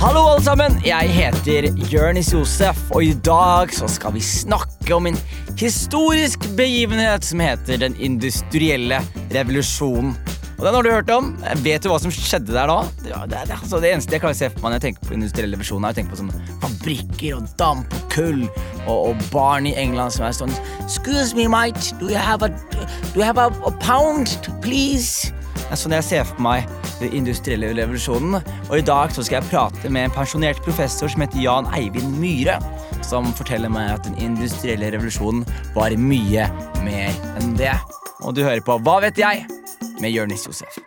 Hallo, alle sammen. Jeg heter Jørnis Josef, og i dag så skal vi snakke om en historisk begivenhet som heter den industrielle revolusjonen. Og Den har du hørt om. Vet du hva som skjedde der da? Det, det, det, altså det eneste jeg klarer å se for meg når jeg tenker på industriell revolusjon, er å tenke på sånne fabrikker og damp og kull og, og barn i England som er sånn Excuse me, mate. Do you have a, do you have a, a pound, please? Det er sånn jeg ser for meg den industrielle revolusjonen. Og i dag så skal jeg prate med en pensjonert professor som heter Jan Eivind Myhre. Som forteller meg at den industrielle revolusjonen var mye mer enn det. Og du hører på Hva vet jeg? med Jonis Josef.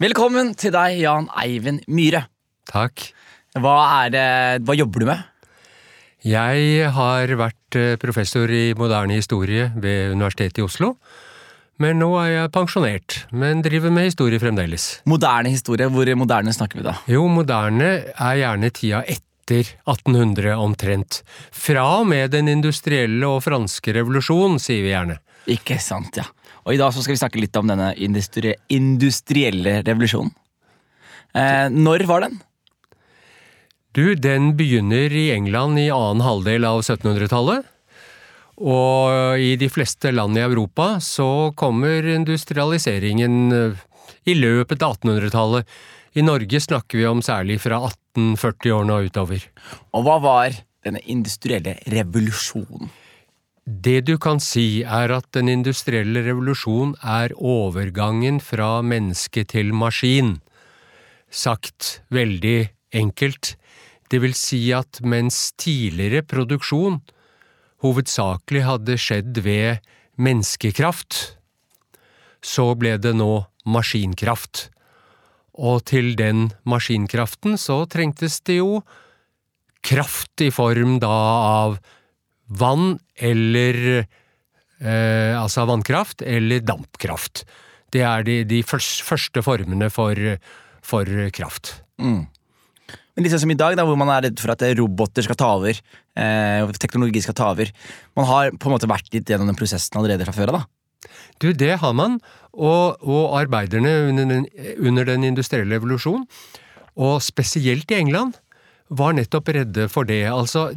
Velkommen til deg, Jan Eivind Myhre. Takk. Hva, er det, hva jobber du med? Jeg har vært eh, professor i moderne historie ved Universitetet i Oslo. Men nå er jeg pensjonert, men driver med historie fremdeles. Moderne historie. Hvor moderne snakker vi da? Jo, moderne er gjerne tida etter 1800 omtrent. Fra og med den industrielle og franske revolusjon, sier vi gjerne. Ikke sant, ja. Og i dag så skal vi snakke litt om denne industri industrielle revolusjonen. Eh, når var den? Du, den begynner i England i annen halvdel av 1700-tallet. Og i de fleste land i Europa så kommer industrialiseringen eh, i løpet av 1800-tallet. I Norge snakker vi om særlig fra 1840-årene og utover. Og hva var denne industrielle revolusjonen? Det du kan si er at den industrielle revolusjon er overgangen fra menneske til maskin. Sagt veldig enkelt, det vil si at mens tidligere produksjon hovedsakelig hadde skjedd ved menneskekraft, så ble det nå maskinkraft. Og til den maskinkraften så trengtes det jo kraft i form da av vann eller eh, altså vannkraft eller dampkraft. Det er de, de første formene for, for kraft. Mm. Men liksom som i dag, da, hvor man er redd for at roboter skal ta over, eh, teknologi skal ta over Man har på en måte vært litt gjennom den prosessen allerede fra før av? Du, det har man. Og, og arbeiderne under den, under den industrielle revolusjon, og spesielt i England, var nettopp redde for det. Altså,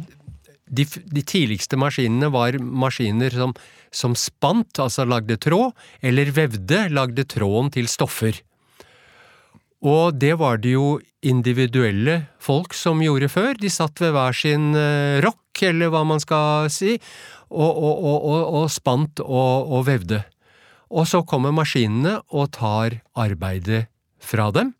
de, de, tidligste maskinene var maskiner som, som spant, altså lagde tråd, eller vevde, lagde tråden til stoffer. Og det var det jo individuelle folk som gjorde før. De satt ved hver sin eh, rock, eller hva man skal si, og, og, og, og spant og, vevde. Og så kommer maskinene og tar arbeidet fra dem.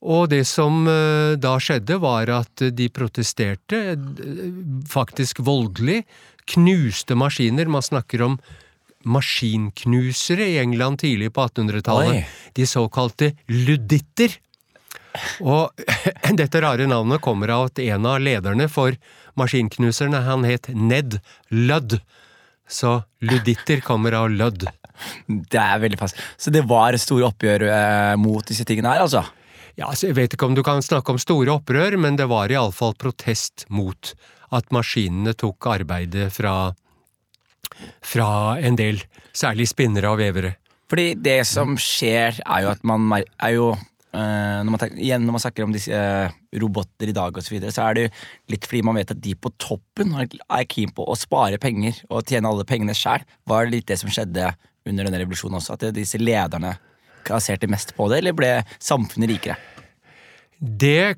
Og det som eh, da skjedde, var at de protesterte, eh, faktisk voldelig, knuste maskiner. Man snakker om maskinknusere i England tidlig på 1800-tallet. De såkalte luditter. Og dette rare navnet kommer av at en av lederne for maskinknuserne, han het Ned Ludd. Så luditter kommer av lødd. Det er veldig fast. Så det var store oppgjør eh, mot disse tingene her, altså? Ja, altså, Jeg vet ikke om du kan snakke om store opprør, men det var iallfall protest mot at maskinene tok arbeidet fra, fra en del, særlig spinnere og vevere. Fordi det som skjer, er jo at man er jo Uh, når, man, igjen, når man snakker om disse uh, roboter i dag, og så, videre, så er det jo litt fordi man vet at de på toppen er keen på å spare penger og tjene alle pengene sjøl. Var det litt det som skjedde under denne revolusjonen også? At disse lederne kasserte mest på det, eller ble samfunnet rikere? Det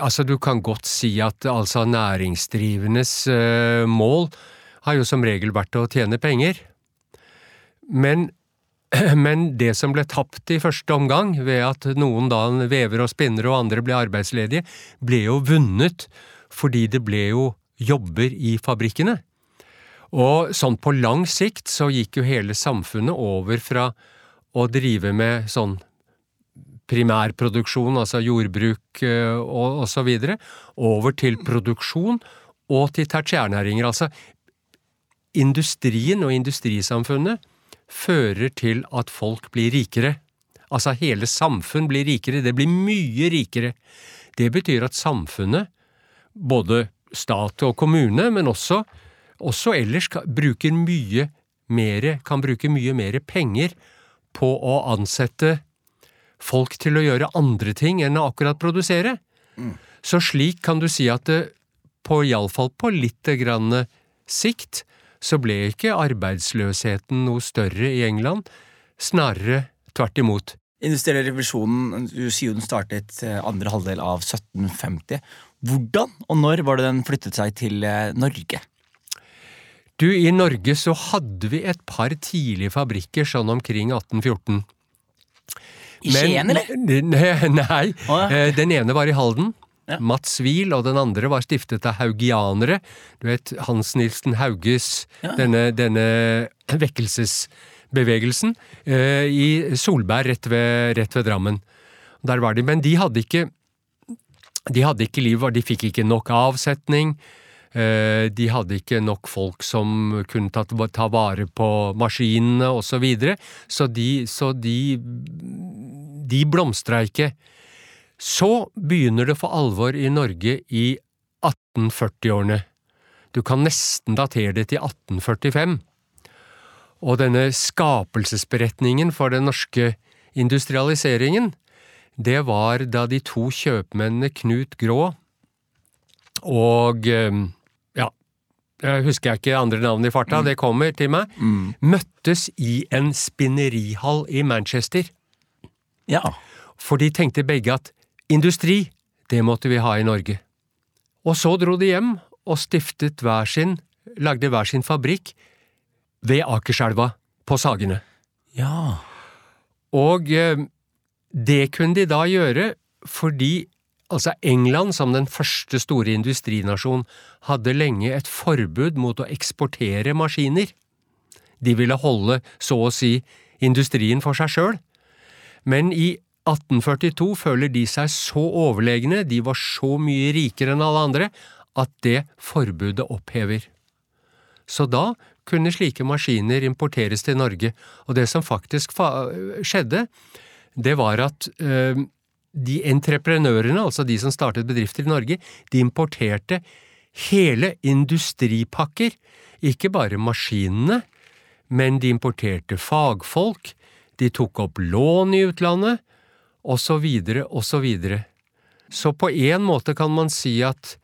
Altså, du kan godt si at altså næringsdrivendes uh, mål har jo som regel vært å tjene penger. Men, men det som ble tapt i første omgang, ved at noen da vever og spinner og andre ble arbeidsledige, ble jo vunnet fordi det ble jo jobber i fabrikkene. Og sånn på lang sikt så gikk jo hele samfunnet over fra å drive med sånn primærproduksjon, altså jordbruk eh, og, og så videre, over til produksjon og til tertiærnæringer. Altså, industrien og industrisamfunnet fører til at folk blir rikere. Altså, hele samfunn blir rikere. Det blir mye rikere. Det betyr at samfunnet, både stat og kommune, men også, også ellers, bruker mye mere, kan bruke mye mer penger på å ansette folk til å gjøre andre ting enn å akkurat produsere. Så slik kan du si at det på iallfall på litt grann sikt så ble ikke arbeidsløsheten noe større i England, snarere tvert imot. Industrielle revolusjonen du sier den startet eh, andre halvdel av 1750. Hvordan og når var det den flyttet seg til eh, Norge? Du, i Norge så hadde vi et par tidlige fabrikker sånn omkring 1814. I Skien, eller? Nei, ja. eh, den ene var i Halden. Ja. Mats Wiel, og den andre var stiftet av haugianere. Du vet, Hans Nilsen Hauges, Ja. denne, denne vekkelsesbevegelsen, eh, i Solberg rett ved, rett ved Drammen. Der var de, men de hadde ikke de hadde ikke liv, de fikk ikke nok avsetning. eh, De hadde ikke nok folk som kunne ta, ta vare på maskinene osv. Så, videre. så de, så de, de blomstra ikke. Så begynner det for alvor i Norge i 1840-årene. Du kan nesten datere det til 1845. Og denne skapelsesberetningen for den norske industrialiseringen, det var da de to kjøpmennene Knut Grå og eh, ja, jeg husker ikke andre navn i farta, det kommer til meg, møttes i en spinnerihall i Manchester. Ja. For de tenkte begge at industri, det måtte vi ha i Norge. Og så dro de hjem og stiftet hver sin, lagde hver sin fabrikk ved Akerselva, på Sagene. Ja. Og eh, det kunne de da gjøre fordi altså England, som den første store industrinasjon, hadde lenge et forbud mot å eksportere maskiner. De ville holde, så å si, industrien for seg sjøl. Men i 1842 føler de seg så overlegne, de var så mye rikere enn alle andre, at det forbudet opphever. Så da kunne slike maskiner importeres til Norge, og det som faktisk fa skjedde, det var at øh, de entreprenørene, altså de som startet bedrifter i Norge, de importerte hele industripakker, ikke bare maskinene, men de importerte fagfolk, de tok opp lån i utlandet, og så videre og så videre. Så på en måte kan man si at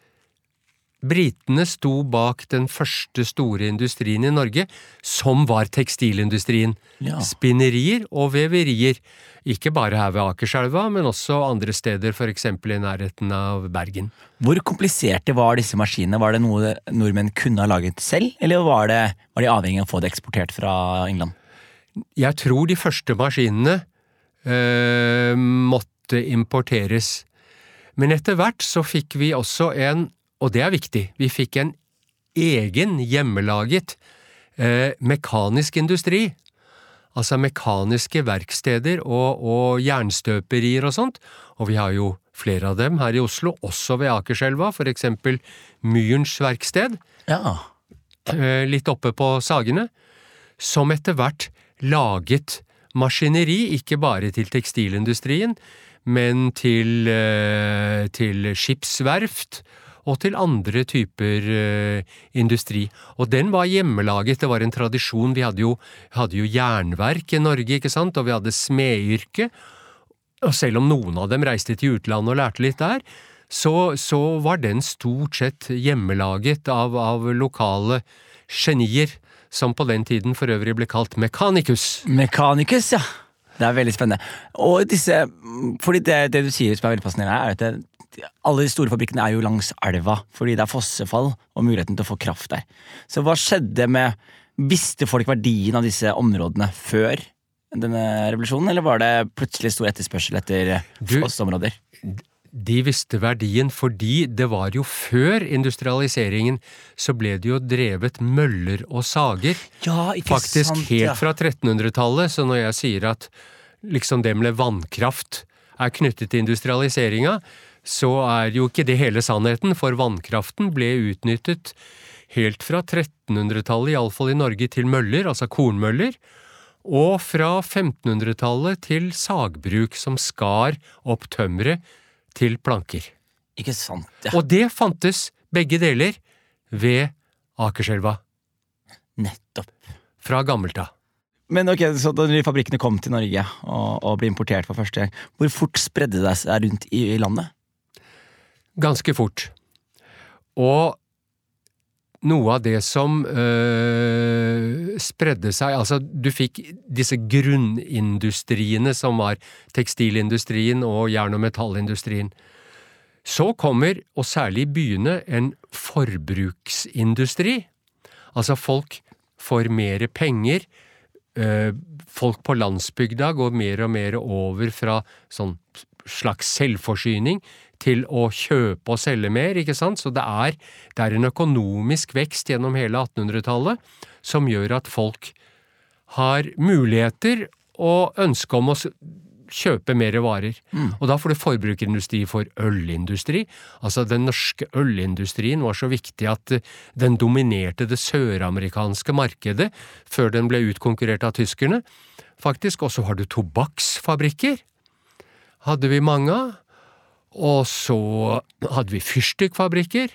Britene sto bak den første store industrien i Norge, som var tekstilindustrien. Ja. Spinnerier og veverier. Ikke bare her ved Akerselva, men også andre steder, eksempel i nærheten av Bergen. Hvor kompliserte var disse maskinene? Var det noe nordmenn kunne ha laget selv, eller var, det, var de avhengig av å få det eksportert fra England? Jeg tror de første maskinene måtte importeres. Men etter hvert så fikk vi også en, og det er viktig, vi fikk en egen hjemmelaget eh, mekanisk industri. Altså mekaniske verksteder og, og jernstøperier og sånt. Og vi har jo flere av dem her i Oslo, også ved Akerselva, for eksempel Myrens verksted Ja. eh, litt oppe på Sagene, som etter hvert laget maskineri, ikke bare til tekstilindustrien, men til, eh, til skipsverft og til andre typer eh, industri. Og den var hjemmelaget, det var en tradisjon. Vi hadde jo, hadde jo jernverk i Norge, ikke sant, og vi hadde smedyrke. Og selv om noen av dem reiste til utlandet og lærte litt der, så, så var den stort sett hjemmelaget av, av lokale genier, som på den tiden for øvrig ble kalt Mechanicus. Mekanikus, ja. Det er veldig spennende. Og disse, fordi det, det du sier som er veldig fascinerende, er at det, alle de store fabrikkene er jo langs elva, fordi det er fossefall og muligheten til å få kraft der. Så hva skjedde med Visste folk verdien av disse områdene før denne revolusjonen, eller var det plutselig stor etterspørsel etter fossområder? De visste verdien fordi det var jo før industrialiseringen så ble det jo drevet møller og sager. Ja, Faktisk sant, helt ja. fra 1300-tallet, så når jeg sier at liksom det med vannkraft er knyttet til industrialiseringa, så er jo ikke det hele sannheten, for vannkraften ble utnyttet helt fra 1300-tallet, iallfall i Norge, til møller, altså kornmøller, og fra 1500-tallet til sagbruk som skar opp tømmeret til planker. Ikke sant, ja. Og det fantes begge deler ved Akerselva Nettopp. fra gammelt av. Men ok, så da de fabrikkene kom til Norge og, og ble importert for første gang, hvor fort spredde det seg rundt i, i landet? Ganske fort. Og noe av det som øh, spredde seg Altså, du fikk disse grunnindustriene som var tekstilindustrien og jern- og metallindustrien. Så kommer, og særlig i byene, en forbruksindustri. Altså, folk får mer penger. øh, Folk på landsbygda går mer og mer over fra sånn slags selvforsyning til å kjøpe og selge mer, ikke sant? Så det er, det er en økonomisk vekst gjennom hele 1800-tallet som gjør at folk har muligheter og ønske om å kjøpe mer varer. Og da får du forbrukerindustri for ølindustri. Altså den norske ølindustrien var så viktig at eh, den dominerte det søramerikanske markedet før den ble utkonkurrert av tyskerne. Faktisk også har du tobakksfabrikker. Hadde vi mange av. Og så hadde vi fyrstikkfabrikker.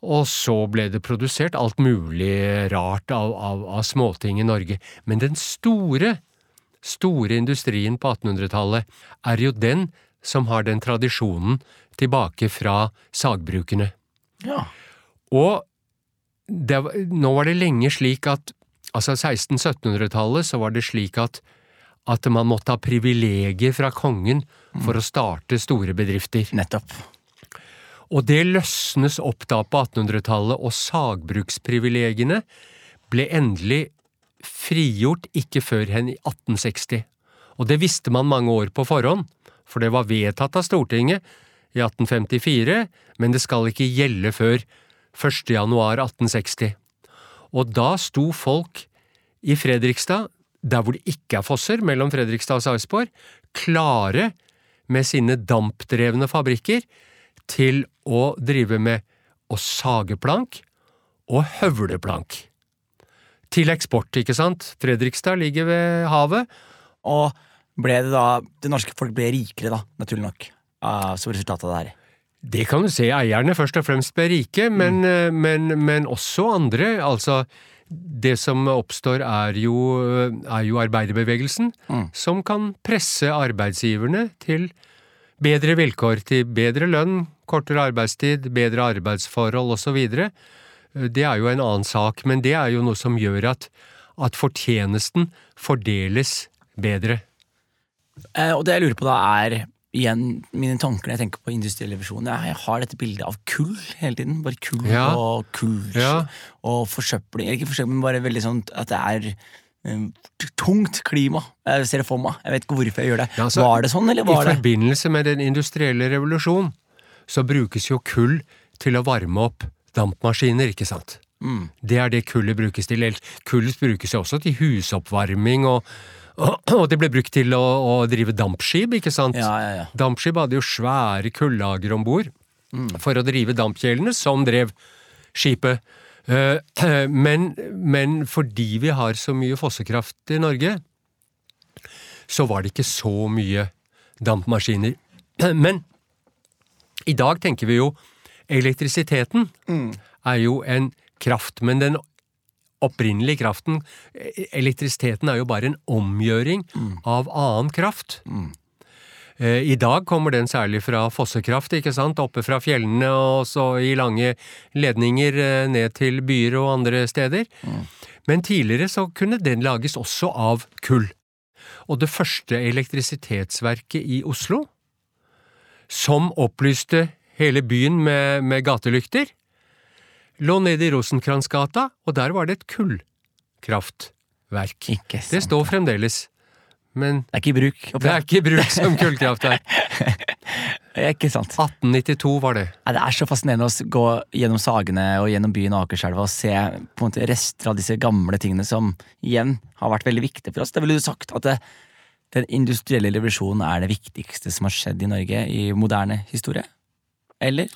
Og så ble det produsert alt mulig rart av, av, av småting i Norge. Men den store, store industrien på 1800-tallet er jo den som har den tradisjonen tilbake fra sagbrukene. Ja. Og det, nå var det lenge slik at altså 1600-1700-tallet så var det slik at, at man måtte ha privilegier fra kongen for å starte store bedrifter. Nettopp. Og det løsnes opp da på 1800-tallet, og sagbruksprivilegiene ble endelig frigjort ikke før hen i 1860. Og det visste man mange år på forhånd, for det var vedtatt av Stortinget i 1854, men det skal ikke gjelde før 1. januar 1860. Og da sto folk i Fredrikstad, der hvor det ikke er fosser, mellom Fredrikstad og Sarpsborg, klare med sine dampdrevne fabrikker til å drive med å sage plank og høvle plank. Til eksport, ikke sant? Fredrikstad ligger ved havet. Og ble det da Det norske folk ble rikere, da, naturlig nok, ah, som resultat av det her. Det kan du se, eierne først og fremst ble rike, men, eh, men, men også andre. Altså, det som oppstår er jo, er jo arbeiderbevegelsen, som kan presse arbeidsgiverne til bedre vilkår, til bedre lønn, kortere arbeidstid, bedre arbeidsforhold osv. Det er jo en annen sak, men det er jo noe som gjør at, at fortjenesten fordeles bedre. Eh, og det jeg lurer på da, er igjen mine tanker når jeg tenker på industriell revisjon. Jeg, har dette bildet av kull hele tiden. Bare kull Ja. og kull Ja. og forsøpling. Ikke forsøpling, men bare veldig sånn at det er eh, tungt klima. Jeg ser det for meg. Jeg vet ikke hvorfor jeg gjør det. Ja, altså, var det sånn, eller var det I forbindelse med den industrielle revolusjon så brukes jo kull til å varme opp dampmaskiner, ikke sant? Mm. Det er det kullet brukes til. Kullet brukes jo også til husoppvarming, og, og, det ble brukt til å, å drive dampskip, ikke sant? Ja, ja, ja. Dampskip hadde jo svære kullager om bord for å drive dampkjelene, som drev skipet. Eh, Men, men fordi vi har så mye fossekraft i Norge, så var det ikke så mye dampmaskiner. Men i dag tenker vi jo elektrisiteten er jo en kraft, men den opprinnelige kraften, elektrisiteten er jo bare en omgjøring av annen kraft. Mm. I dag kommer den særlig fra fossekraft, ikke sant, oppe fra fjellene og så i lange ledninger eh, ned til byer og andre steder. Men tidligere så kunne den lages også av kull. Og det første elektrisitetsverket i Oslo, som opplyste hele byen med, med gatelykter, lå nede i Rosenkransgata, og der var det et kullkraftverk. Ikke sant. Det står fremdeles, men Det er ikke i bruk. det er ikke i bruk som kullkraftverk. Ikke sant. 1892 var det. Nei, det er så fascinerende å gå gjennom Sagene og gjennom byen Akerselva og se på en måte rester av disse gamle tingene som igjen har vært veldig viktige for oss. Det ville du sagt at det, den industrielle revolusjonen er det viktigste som har skjedd i Norge i moderne historie? Eller?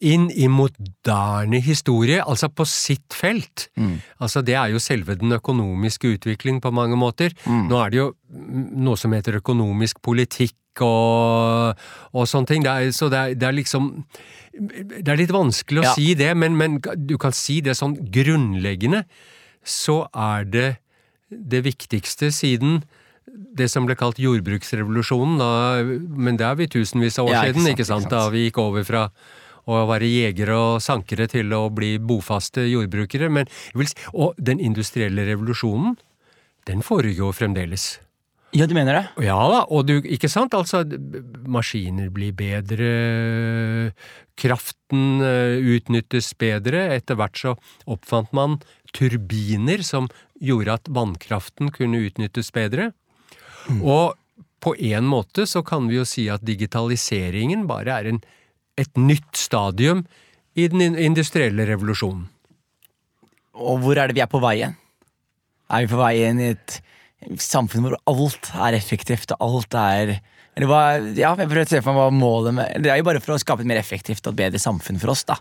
Inn i moderne historie, altså på sitt felt. Mm. Altså Det er jo selve den økonomiske utvikling på mange måter. Mm. Nå er det jo noe som heter økonomisk politikk og, og sånne ting. Det er, så det er, det er liksom Det er litt vanskelig å Ja. si det, men, men du kan si det sånn grunnleggende, så er det det viktigste siden det som ble kalt jordbruksrevolusjonen, da, men det er vi tusenvis av år Ja, ikke siden, ikke sant? ikke sant. Da vi gikk over fra å være jegere og sankere til å bli bofaste jordbrukere. Men, og den industrielle revolusjonen, den foregår fremdeles. Ja, du mener det? Ja da, og du, ikke sant, altså, maskiner blir bedre, kraften eh, utnyttes bedre, etter hvert så oppfant man turbiner som gjorde at vannkraften kunne utnyttes bedre. Og på en måte så kan vi jo si at digitaliseringen bare er en, et nytt stadium i den industrielle revolusjonen. Og hvor er det vi er på vei igjen? Er vi på vei inn i et samfunn hvor alt er effektivt, og alt er eller hva, ja, jeg prøver å se for meg hva målet med Det er jo bare for å skape et mer effektivt og bedre samfunn for oss, da.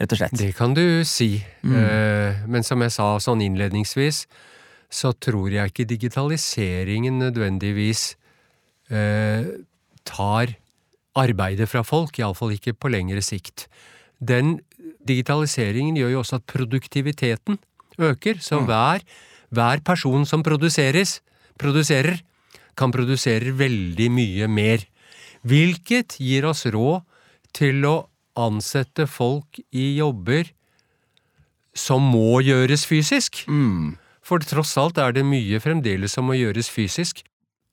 Rett og slett. Det kan du si, Eh, men som jeg sa sånn innledningsvis, så tror jeg ikke digitaliseringen nødvendigvis eh, tar arbeidet fra folk, iallfall ikke på lengre sikt. Den digitaliseringen gjør jo også at produktiviteten øker, så hver, hver person som produseres, produserer, kan produsere veldig mye mer. Hvilket gir oss råd til å ansette folk i jobber som må gjøres fysisk. Mm. For tross alt er det mye fremdeles som må gjøres fysisk.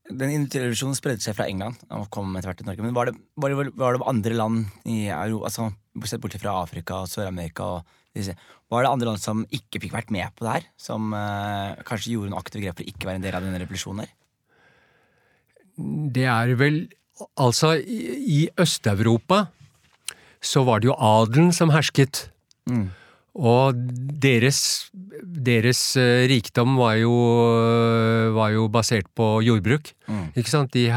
Den industrielle revolusjonen spredde seg fra England og kom etter hvert til Norge. Men var det, var det, var det andre land i Europa, altså, sett bortsett fra Afrika og Sør-Amerika og disse, Var det andre land som ikke fikk vært med på det her? Som eh, kanskje gjorde noen aktive grep for å ikke være en del av denne revolusjonen her? Det er vel Altså, i i Øst-Europa så var det jo adelen som hersket. Mm. Og deres, deres eh, rikdom var jo, var jo basert på jordbruk. Mm. Ikke sant? De,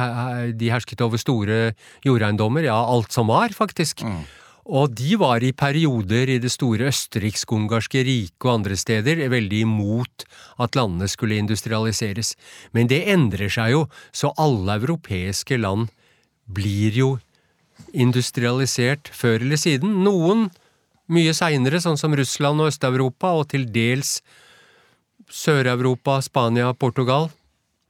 de hersket over store jordeiendommer, ja, alt som var, faktisk. Mm. Og de var i perioder i det store østerriksk-ungarske riket og andre steder veldig imot at landene skulle industrialiseres. Men det endrer seg jo, så alle europeiske land blir jo industrialisert før eller siden. Noen mye seinere, sånn som Russland og Øst-Europa, og til dels Sør-Europa, Spania, Portugal,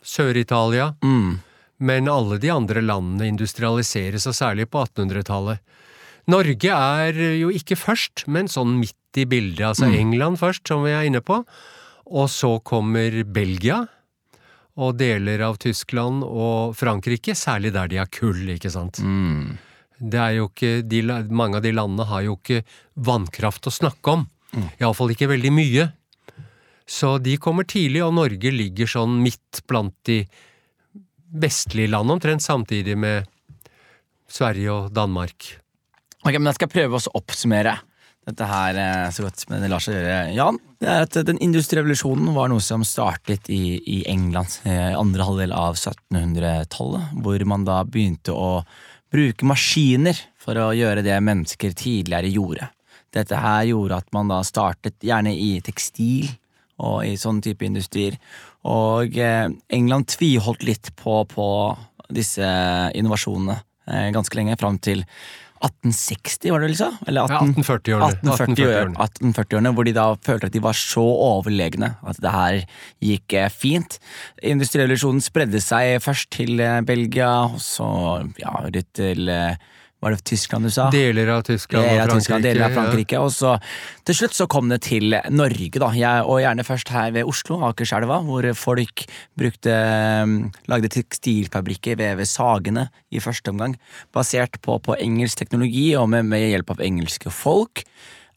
Sør-Italia. Mm. Men alle de andre landene industrialiseres, og særlig på 1800-tallet. Norge er jo ikke først, men sånn midt i bildet. Altså England først, som vi er inne på. Og så kommer Belgia. Og deler av Tyskland og Frankrike, særlig der de har kull, ikke sant. Mm. Det er jo ikke, de, mange av de landene har jo ikke vannkraft å snakke om. Iallfall ikke veldig mye. Så de kommer tidlig, og Norge ligger sånn midt blant de vestlige landene, omtrent samtidig med Sverige og Danmark. Ok, men Jeg skal prøve å oppsummere dette her eh, så godt som det lar seg gjøre. Jan, det er at Den industrielle revolusjonen var noe som startet i, i England i andre halvdel av 1700-tallet, hvor man da begynte å bruke maskiner for å gjøre det mennesker tidligere gjorde. Dette her gjorde at man da startet gjerne i tekstil og i sånne type industrier. Og eh, England tviholdt litt på, på disse innovasjonene eh, ganske lenge, fram til 1860, var det vel så? Eller Ja, 1840-årene. 1840-årene, 1840-årene, hvor de da følte at de var så overlegne at det her gikk eh, fint. Industrirevolusjonen spredde seg først til eh, Belgia, og så ja, til eh, Var det Tyskland du sa? Deler av Tyskland Deler og Frankrike. Tyskland, deler av ja. Og så til slutt så kom det til Norge, da. Jeg, og gjerne først her ved Oslo, Akerselva, hvor folk brukte um, lagde tekstilfabrikker ved Sagene i første omgang, basert på, på engelsk teknologi og med, med hjelp av engelske folk.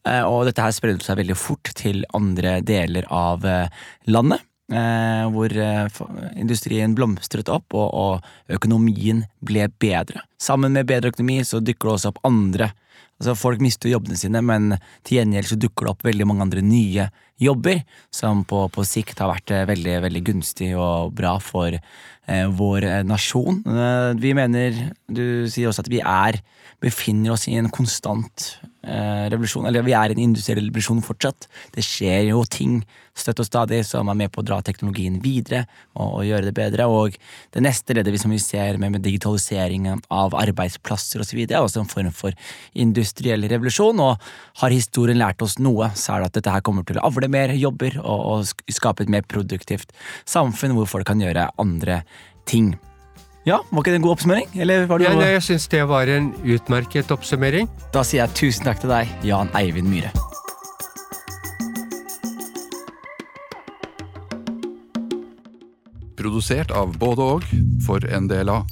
Eh, og dette her spredde seg veldig fort til andre deler av eh, landet. Eh, hvor eh, industrien blomstret opp, og, og økonomien ble bedre. Sammen med bedre økonomi så dukker det også opp andre Altså Folk mister jobbene sine, men til gjengjeld så dukker det opp veldig mange andre nye jobber, som på, på sikt har vært eh, veldig, veldig gunstig og bra for eh, vår eh, nasjon. Eh, vi mener, du sier også at vi er befinner oss i en konstant revolusjon, eller vi er i en industriell revolusjon fortsatt. Det skjer jo ting støtt og stadig som er med på å dra teknologien videre og, og gjøre det bedre. Og det neste leddet vi som vi ser med, med digitaliseringen av arbeidsplasser osv., er også en form for industriell revolusjon. Og har historien lært oss noe, så er det at dette her kommer til å avle mer jobber og, og skape et mer produktivt samfunn hvor folk kan gjøre andre ting. Ja, Var ikke det en god oppsummering? Eller var det Ja, noe... nei, jeg syns det var en utmerket oppsummering. Da sier jeg tusen takk til deg, Jan Eivind Myhre. Produsert av både og for NDLA.